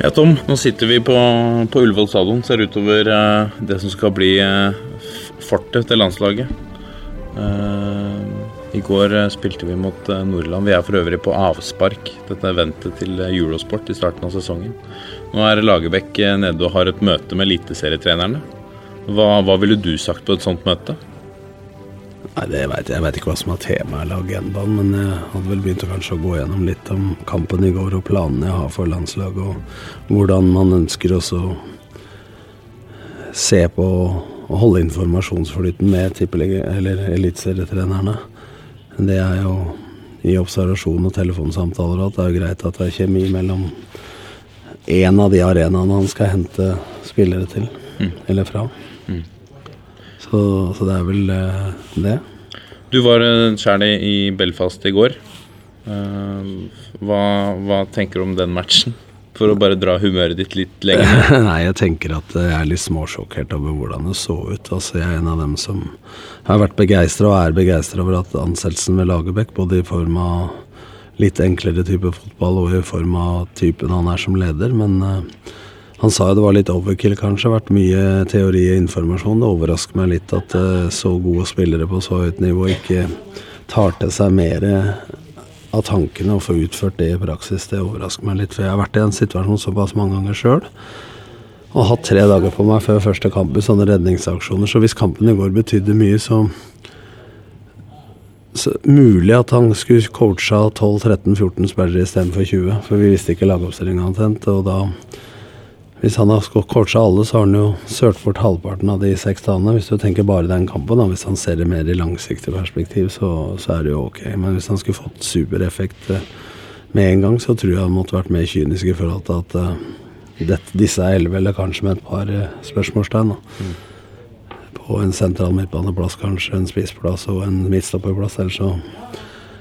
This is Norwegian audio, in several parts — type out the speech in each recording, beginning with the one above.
Ja, Tom, nå sitter vi på, på Ullevål stadion. Ser utover eh, det som skal bli eh, fortet til landslaget. Eh, I går spilte vi mot Nordland. Vi er for øvrig på avspark, dette eventet til Eurosport i starten av sesongen. Nå er Lagerbäck nede og har et møte med eliteserietrenerne. Hva, hva ville du sagt på et sånt møte? Nei, det vet jeg. jeg vet ikke hva som er temaet eller agendaen, men jeg hadde vel begynt å kanskje å gå gjennom litt om kampen i går og planene jeg har for landslaget, og hvordan man ønsker å se på og holde informasjonsflyten med eller eliteserietrenerne. Det er jo i observasjon og telefonsamtaler at det er greit at det er kjemi mellom én av de arenaene han skal hente spillere til, mm. eller fra. Mm. Så, så, det er vel uh, det. Du var sjæl i Belfast i går. Uh, hva, hva, tenker du om den matchen? For å bare dra humøret ditt litt lenger Nei, jeg tenker at jeg er litt småsjokkert over hvordan det så ut. Altså, jeg er en av dem som har vært begeistra og er begeistra over at ansettelsen ved Lagerbäck, både i form av litt enklere type fotball og i form av typen han er som leder, men uh, han sa jo det var litt overkill, kanskje. Vært mye teori og informasjon. Det overrasker meg litt at uh, så gode spillere på så høyt nivå ikke tar til seg mer av tankene og får utført det i praksis. Det overrasker meg litt, for jeg har vært i en situasjon såpass mange ganger sjøl. Og hatt tre dager på meg før første kamp i sånne redningsaksjoner. Så hvis kampen i går betydde mye, så så mulig at han skulle coacha 12-13-14 spillere istedenfor 20. For vi visste ikke lagoppstillinga omtrent. Og da hvis han har coacha alle, så har han jo sølt bort halvparten av de seks dagene. Hvis du tenker bare den kampen, da, hvis han ser det mer i langsiktig perspektiv, så, så, er det jo ok. Men hvis han skulle fått supereffekt eh, med en gang, så tror jeg han måtte vært mer kynisk i forhold til at uh, dette, disse er elleve, eller kanskje med et par uh, spørsmålstegn. Mm. På en sentral midtbaneplass, kanskje en spissplass og en midtstopperplass. Ellers så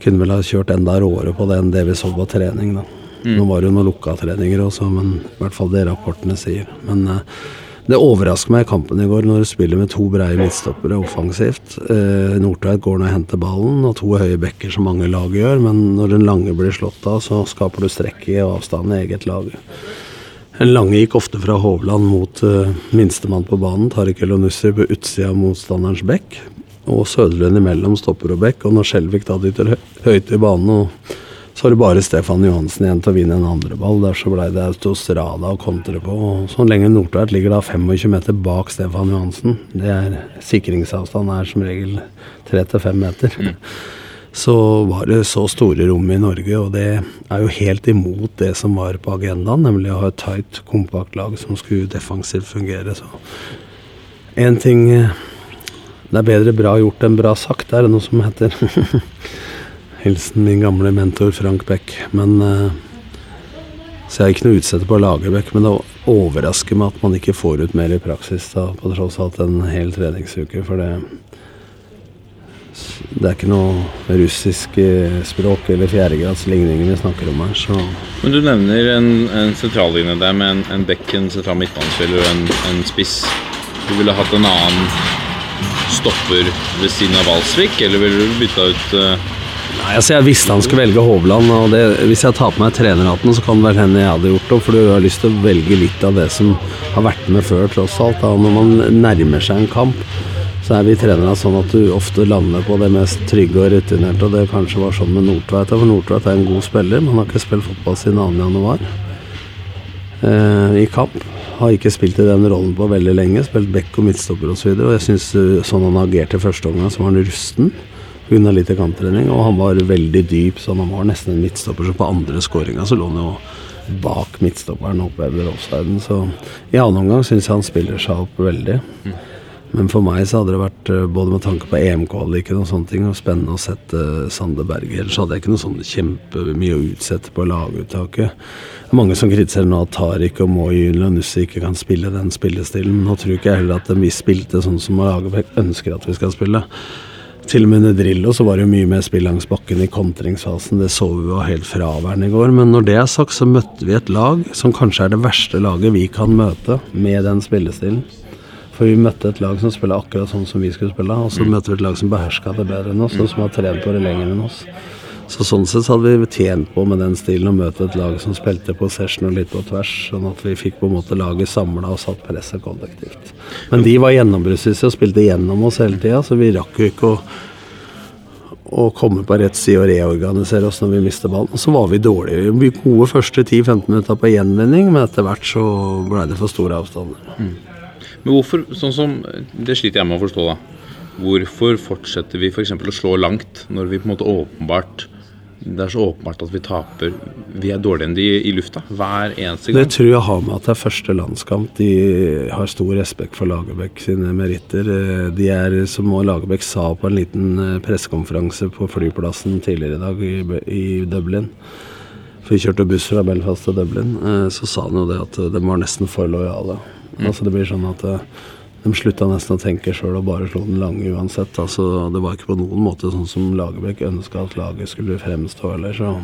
kunne vel ha kjørt enda råere på det enn det vi så på trening. da. Mm. Nå var det jo noen lukka treninger også, men i hvert fall det rapportene sier. Men uh, det overrasker meg i kampen i går når du spiller med to breie midtstoppere offensivt. Uh, Nordtveit går ned og henter ballen, og to høye bekker som mange lag gjør. Men når den lange blir slått av, så skaper du strekk i avstanden i eget lag. En lange gikk ofte fra Hovland mot uh, minstemann på banen, Tariq Elonussi på utsida av motstanderens bekk. Og Søderlund imellom stopper og bekk. Og når Skjelvik da dytter høyt i banen og så var det bare Stefan Johansen igjen til å vinne en andre ball. Der så blei det Autostrada og kontre på. Og så lenge Nordtveit ligger da 25 meter bak Stefan Johansen, det er sikringsavstand er som regel 3-5 meter. Mm. Så var det så store rom i Norge, og det er jo helt imot det som var på agendaen, nemlig å ha et tight, kompakt lag som skulle defensivt fungere. Så én ting Det er bedre bra gjort enn bra sagt, er det noe som heter. Hilsen min gamle mentor Frank Beck. Men uh, Så jeg har ikke noe utsette på å lage Beck, men det overrasker meg at man ikke får ut mer i praksis, da, på tross av at en hel treningsuke. For det det er ikke noe russisk eh, språk eller fjerdegradsligninger vi snakker om her. Så. Men Du nevner en, en sentrallinje der med en, en bekk, en sentral midtbanespiller og en, en, spiss. Du ville hatt en annen stopper ved siden av Valsvik, eller ville du bytta ut uh, Nei, altså Jeg visste han skulle velge Hovland. og det, Hvis jeg tar på meg trenerhatten, så kan det vel hende jeg hadde gjort det. For du har lyst til å velge litt av det som har vært med før, tross alt. Da. Når man nærmer seg en kamp, så er vi trenere sånn at du ofte lander på det mest trygge og rutinerte. Og det kanskje var sånn med Nordtveit. For Nordtveit er en god spiller, men han har ikke spilt fotball siden 2. januar. Eh, I kamp. Har ikke spilt i den rollen på veldig lenge. Spilt back og midtstopper osv. Og, så og jeg syns eh, sånn han agerte i første omgang, så var han rusten pga. litt kanttrening, Og han var veldig dyp, så han var nesten en midtstopper. Så på andre skåringa så lå han jo bak midtstopperen oppe over offsiden. Så i annen omgang syns jeg han spiller seg opp veldig. Men for meg så hadde det vært, eh, både med tanke på EM-kvaliken og sånne ting, og spennende å sette Sande Berge. Ellers hadde jeg ikke noe sånn kjempemye å utsette på laguttaket. Det er mange som kritiserer nå at Tariq og Moi og Nussi ikke kan spille den spillestilen. Nå tror ikke jeg heller at vi spilte sånn som Lagerbäck ønsker at vi skal spille. Til og med under Drillo så var det jo mye mer spill langs bakken i kontringsfasen. Det så vi jo helt fraværende i går. Men når det er sagt, så møtte vi et lag som kanskje er det verste laget vi kan møte med den spillestilen. For vi møtte et lag som spiller akkurat sånn som vi skulle spille, og så mm. møtte vi et lag som beherska det bedre enn oss, og som har trent på det lenger enn oss. Så Sånn sett så hadde vi tjent på med den stilen å møte et lag som spilte possession og litt på tvers, sånn at vi fikk på en måte laget samla og satt presset kollektivt. Men de var gjennombruddssyke og spilte gjennom oss hele tida, så vi rakk jo ikke å å komme på rett side og reorganisere oss når vi mister ballen. Og så var vi dårlige. Vi gode første 10-15 minutter på gjenvinning, men etter hvert så ble det for store avstander. Mm. Men hvorfor, sånn som, Det sliter jeg med å forstå. da. Hvorfor fortsetter vi f.eks. å slå langt når vi på en måte åpenbart det er så åpenbart at vi taper. Vi er dårligere enn de i lufta hver eneste gang. Det tror jeg har med at det er første landskamp. De har stor respekt for Lagerbäck sine meritter. De er, som Lagerbäck sa på en liten eh, pressekonferanse på flyplassen tidligere i dag i, Dublin For vi kjørte buss fra Belfast til Dublin. Eh, så sa han jo det at de var nesten for lojale. Mm. Altså Det blir sånn at de slutta nesten å tenke sjøl og bare slo den lange uansett. Altså Det var ikke på noen måte sånn som Lagerbäck ønska at laget skulle fremstå heller. Så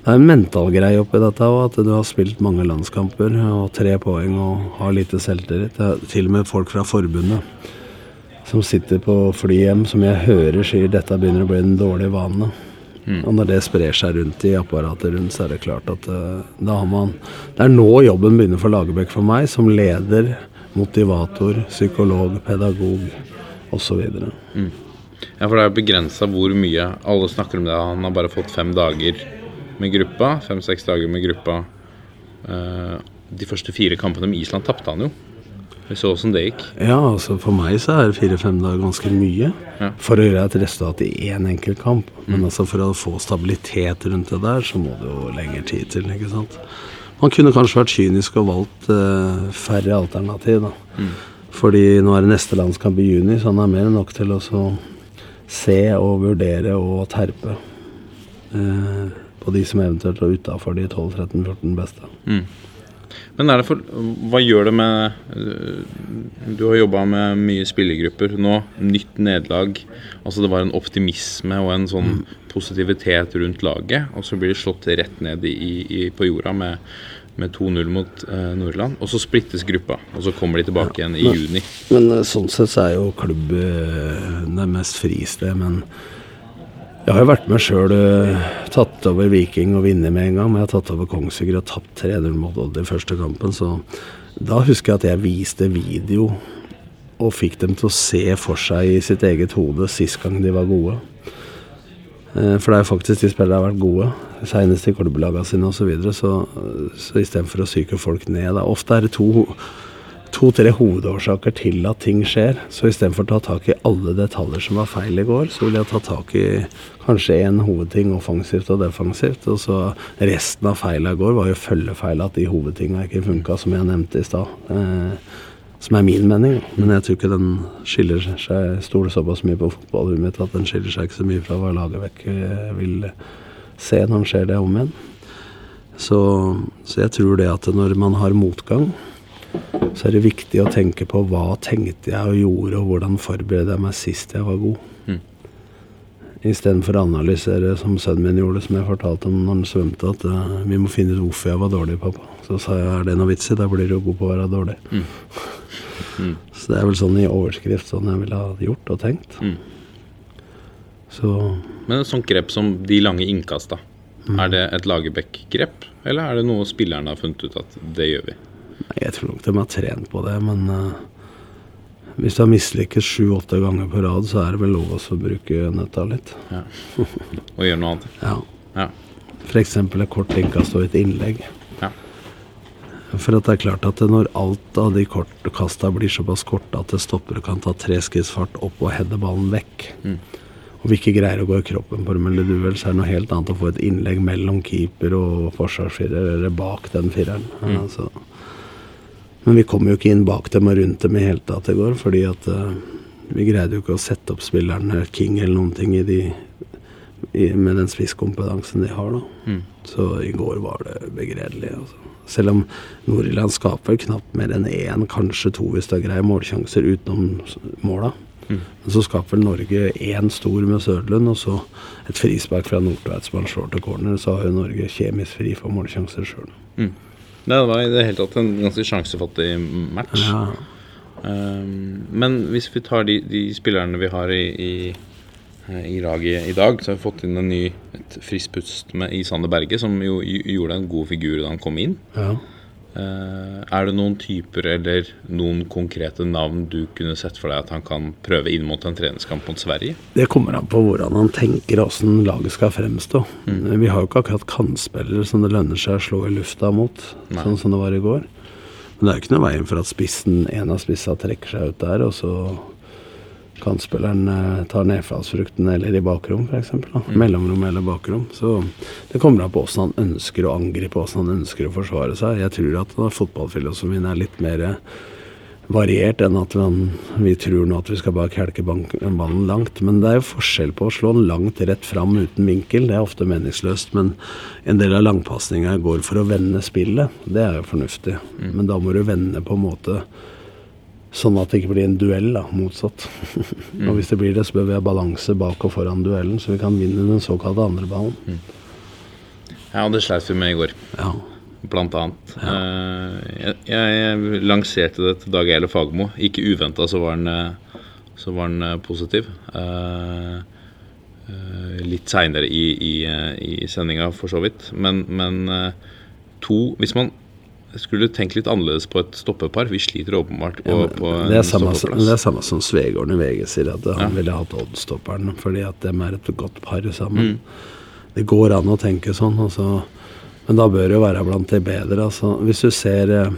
det er en mental greie oppi dette òg, at du har spilt mange landskamper og tre poeng og har lite selvtillit. Til og med folk fra forbundet som sitter på fly hjem, som jeg hører sier dette begynner å bli en dårlig vane. Mm. Og når det sprer seg rundt i apparatet rundt, så er det klart at uh, da har man Det er nå jobben begynner for Lagerbäck for meg, som leder, motivator, psykolog, pedagog osv. Mm. Ja, for det er begrensa hvor mye Alle snakker om det. Han har bare fått fem dager med gruppa. Fem-seks dager med gruppa. Uh, de første fire kampene med Island tapte han jo. Vi så åssen det gikk. Ja, altså For meg så er fire-fem dager ganske mye. Ja. For å gjøre et resultat i én enkelt kamp. Mm. Men altså for å få stabilitet rundt det der, så må det jo lengre tid til. ikke sant? Man kunne kanskje vært kynisk og valgt uh, færre alternativ. da. Mm. Fordi nå er det neste landskamp i juni, så han er mer enn nok til å se og vurdere og terpe uh, på de som eventuelt er utafor de 12-13-14 beste. Mm. Men det for, hva gjør det med Du har jobba med mye spillergrupper nå. Nytt nederlag. Altså det var en optimisme og en sånn mm. positivitet rundt laget. Og så blir det slått rett ned i, i, på jorda med, med 2-0 mot eh, Nordland. Og så splittes gruppa, og så kommer de tilbake ja, igjen i men, juni. Men eh, sånn sett så er jo klubb eh, det mest fristed. Men jeg har jo vært med sjøl, uh, tatt over Viking og vunnet med en gang. Men jeg har tatt over Kongsvinger og tapt 3-0 mot Odd i første kampen. Så da husker jeg at jeg viste video og fikk dem til å se for seg i sitt eget hode sist gang de var gode. Uh, for det er jo faktisk de spillerne har vært gode, senest i klubblagene sine osv. Så, videre, så, så istedenfor å psyke folk ned da, Ofte er det to to-tre hovedårsaker til at ting skjer. Så istedenfor å ta tak i alle detaljer som var feil i går, så vil jeg ta tak i kanskje én hovedting offensivt og defensivt. Og så resten av feila i går var jo følgefeil at de hovedtinga ikke funka, som jeg nevnte i stad. Eh, som er min mening. Men jeg tror ikke den skiller seg Stoler såpass mye på fotballet mitt at den skiller seg ikke så mye fra hva laget vekk eh, vil se når den skjer det om igjen. Så, så jeg tror det at når man har motgang, så er det viktig å tenke på hva tenkte jeg og gjorde, og hvordan forberedte jeg meg sist jeg var god. Mm. Istedenfor å analysere som sønnen min gjorde, som jeg fortalte om når han svømte, at uh, vi må finne ut hvorfor jeg var dårlig, pappa. Så sa jeg er det noe vits i, da blir du god på å være dårlig. Mm. Mm. Så det er vel sånn i overskrift sånn jeg ville ha gjort og tenkt. Mm. Så Men et sånt grep som de lange innkasta, mm. er det et Lagerbäck-grep? Eller er det noe spillerne har funnet ut at det gjør vi? Jeg tror nok de har trent på det, men uh, hvis du har mislykkes sju-åtte ganger på rad, så er det vel lov å bruke nøtta litt. Ja. Og gjøre noe annet. ja. ja. F.eks. et kort innkast og et innlegg. Ja. For at det er klart at når alt av de kortkasta blir såpass korte at det stopper og kan ta treskrittsfart opp og heade ballen vekk, mm. og vi ikke greier å gå i kroppen på dem eller duell, så er det noe helt annet å få et innlegg mellom keeper og forsvarsfirer eller bak den fireren. Mm. Altså, Men vi kom jo ikke inn bak dem og rundt dem i hele tatt i går, fordi at uh, vi greide jo ikke å sette opp spillerne King eller noen ting i de i, med den spisskompetansen de har, da. Mm. Så i går var det begredelig. Altså. Selv om Nord-Irland skaper knapt mer enn én, kanskje to hvis det er greie målsjanser utenom måla. Mm. Men så skaper Norge én stor med Søderlund, og så et frispark fra Nordtveit som han slår til corner. Så har jo Norge kjemisk fri for målsjanser sjøl. Mm. Det var i det hele tatt en ganske sjansefattig match. Ja. Um, men hvis vi tar de, de spillerne vi har i, i, i laget i dag, så har vi fått inn en ny, et friskt pust med i Sander Berge, som jo gjorde en god figur da han kom inn. ja. Uh, er det noen typer eller noen konkrete navn du kunne sett for deg at han kan prøve inn mot en treningskamp mot Sverige? Det kommer an på hvordan han tenker og hvordan laget skal fremstå. Mm. Vi har jo ikke akkurat kantspillere som det lønner seg å slå i lufta mot, Nei. sånn som det var i går. Men det er jo ikke noe veien for at spissen, en av spissa trekker seg ut der, og så kantspilleren eh, tar nedfallsfrukten eller i bakrom, f.eks. Mm. Mellomrom eller bakrom. Så det kommer an på åssen han ønsker å angripe, åssen han ønsker å forsvare seg. Jeg tror at fotballfilosofien er litt mer variert enn at man, vi tror nå at vi skal bare kelke ballen langt. Men det er jo forskjell på å slå den langt rett fram uten vinkel. Det er ofte meningsløst. Men en del av langpasninga går for å vende spillet. Det er jo fornuftig. Men da må du vende på en måte sånn at det ikke blir en duell, da, motsatt. og hvis det blir det, så bør vi ha balanse bak og foran duellen, så vi kan vinne den såkalte andre ballen. Ja, og det sleit vi med i går. Ja. blant annet. Ja. jeg, jeg lanserte det til Dag Eile Fagermo. Ikke uventa så eh, så var han eh, positiv. Eh, eh, litt seinere i, i, eh, i sendinga, for så vidt. Men, men eh, to Hvis man skulle tenkt litt annerledes på et stoppepar Vi sliter åpenbart på, Ja, på en det, samme, stoppeplass. det er samme som Svegården i VG sier, at han Ja. ville hatt Odd-stopperen fordi at dem er et godt par sammen. Mm. Det går an å tenke sånn, altså. men da bør det jo være blant de bedre. Altså. Hvis du ser eh,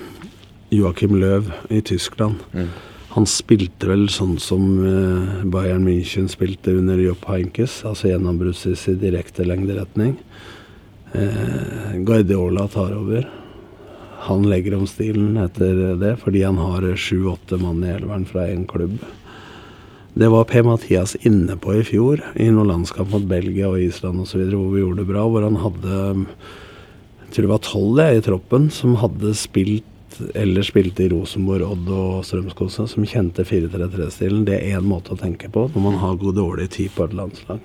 Joakim Løv i Tyskland Mm. Han spilte vel sånn som eh, Bayern München spilte under Jopp Heinkes, altså gjennombruddsvis i direkte lengderetning. Eh, Guardiola tar over. Han legger om stilen etter det, fordi han har sju-åtte mann i elveren fra én klubb. Det var P-Mathias inne på i fjor, i noen landskamp mot Belgia og Island osv., hvor vi gjorde det bra. Hvor han hadde jeg tror det var tolv i troppen som hadde spilt eller spilte i Rosenborg, Odd og Strømskose, som kjente 4-3-3-stilen. Det er én måte å tenke på når man har god dårlig tid på et landslag.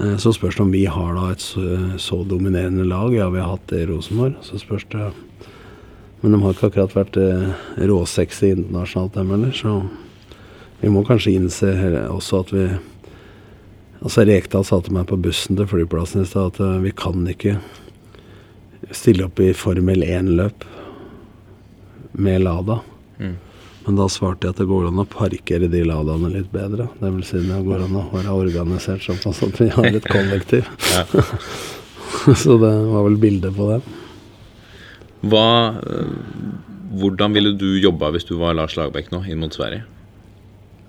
Eh, Så spørs det om vi har da et så, så dominerende lag. Ja, vi har hatt det i Rosenborg. Så spørs det Men de har ikke akkurat vært eh, råsexy internasjonalt, dem heller. Så vi må kanskje innse også at vi Altså Rekdal sa til meg på bussen til flyplassen i stad at eh, vi kan ikke stille opp i Formel 1-løp med Lada. Mm. Men da svarte jeg at det går an å parkere de Ladaene litt bedre. Det vil si det går an å være organisert såpass at vi har et kollektiv. Ja. Så det var vel bildet på det. Hva, eh, hvordan ville du jobba hvis du var Lars Lagerbäck nå, inn mot Sverige?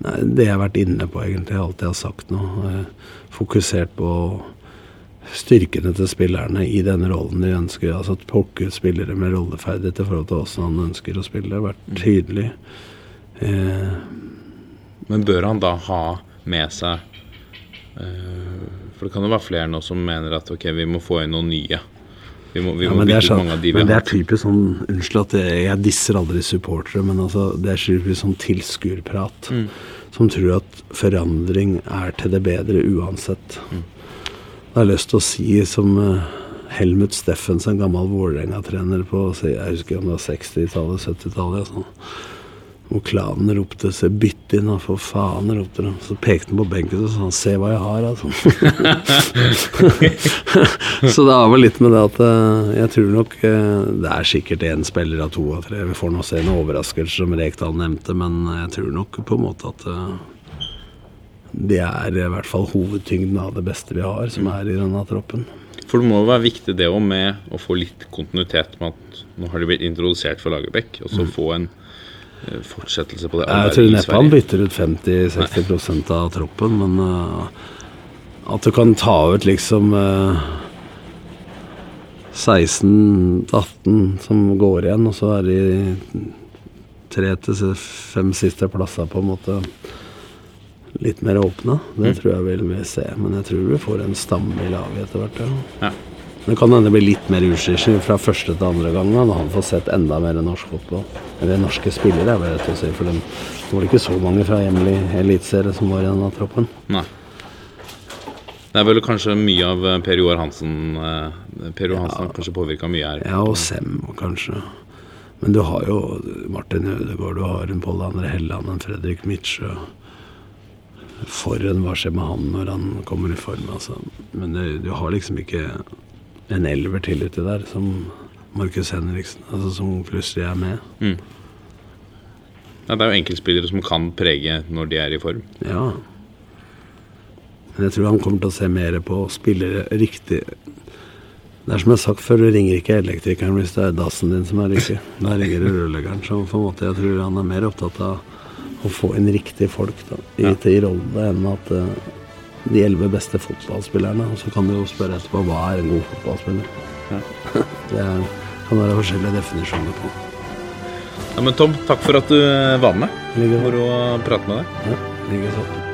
Nei, det jeg har vært inne på, egentlig, alt jeg har sagt nå. eh, Fokusert på styrkene til spillerne i den rollen de ønsker. Altså at plukke ut spillere med rolleferdighet i forhold til hvordan han ønsker å spille. Vært tydelig. Eh, Men bør han da ha med seg eh, For det kan jo være flere nå som mener at ok, vi må få inn noen nye. Vi må, vi ja, må men det er bytte ut sånn, mange av de vi men det er typisk sånn Unnskyld at jeg, jeg disser aldri supportere, men altså, det er typisk sånn tilskuerprat. Mm. Som tror at forandring er til det bedre uansett. Mm. Da har lyst til å si som eh, Helmut Steffensen, gammel Vålerenga-trener på jeg husker om det var 60-tallet, 70-tallet. Sånn. Hvor klanen ropte se 'bytt inn', og for faen, ropte de. Så pekte han på benken og sa 'se hva jeg har', altså. så det har vel litt med det at eh, jeg tror nok eh, det er sikkert én spiller av to av tre. Vi får nå se en overraskelse, som Rekdal nevnte, men jeg tror nok på en måte at det er i hvert fall hovedtyngden av det beste vi har, som er i denne troppen. For det må jo være viktig det òg med å få litt kontinuitet med at nå har de blitt introdusert for Lagerbäck, og så få en eh, fortsettelse på det. Mm. Jeg tror neppe han bytter ut 50-60% av troppen, men uh, at du kan ta ut liksom uh, 16-18 som går igjen, og så er de tre til fem siste plasser på en måte litt mer åpne. Det Mm. tror jeg vil vi se. Men jeg tror vi får en stamme i laget etter hvert. Ja. Ja. Det kan hende det blir litt mer utskiftning fra første til andre gang når han får sett enda mer norsk fotball. Eller norske spillere, er vel rett å si. For det var ikke så mange fra hjemlig eliteserie som var i denne troppen. Nei. Det er vel kanskje mye av eh, Per Joar Hansen eh, Per Joar Hansen har kanskje påvirka mye her. Ja, og Sem kanskje. Men du har jo Martin Ødegaard, du har en Pål André Helland, en Fredrik Mitsjø. For en hva skjer med han når han kommer i form, altså. Men det, du har liksom ikke en elver til uti der som Markus Henriksen, altså som plutselig er med. Ja, det er jo enkeltspillere som kan prege når de er i form. Ja. Men jeg tror han kommer til å se mer på spillere riktig Det er som jeg har sagt før, du ringer ikke elektrikeren hvis det er dassen din som er riktig. Da ringer du rørleggeren. Så på en måte jeg tror han er mer opptatt av å få inn riktige folk da, i, i rollene enn at uh, de elleve beste fotballspillerne. Og så kan du jo spørre etterpå hva er en god fotballspiller. det er, kan være forskjellige definisjoner på. Ja, men Tom, takk for at du eh, var med. Moro å prate med deg. Ja, ligger sånn.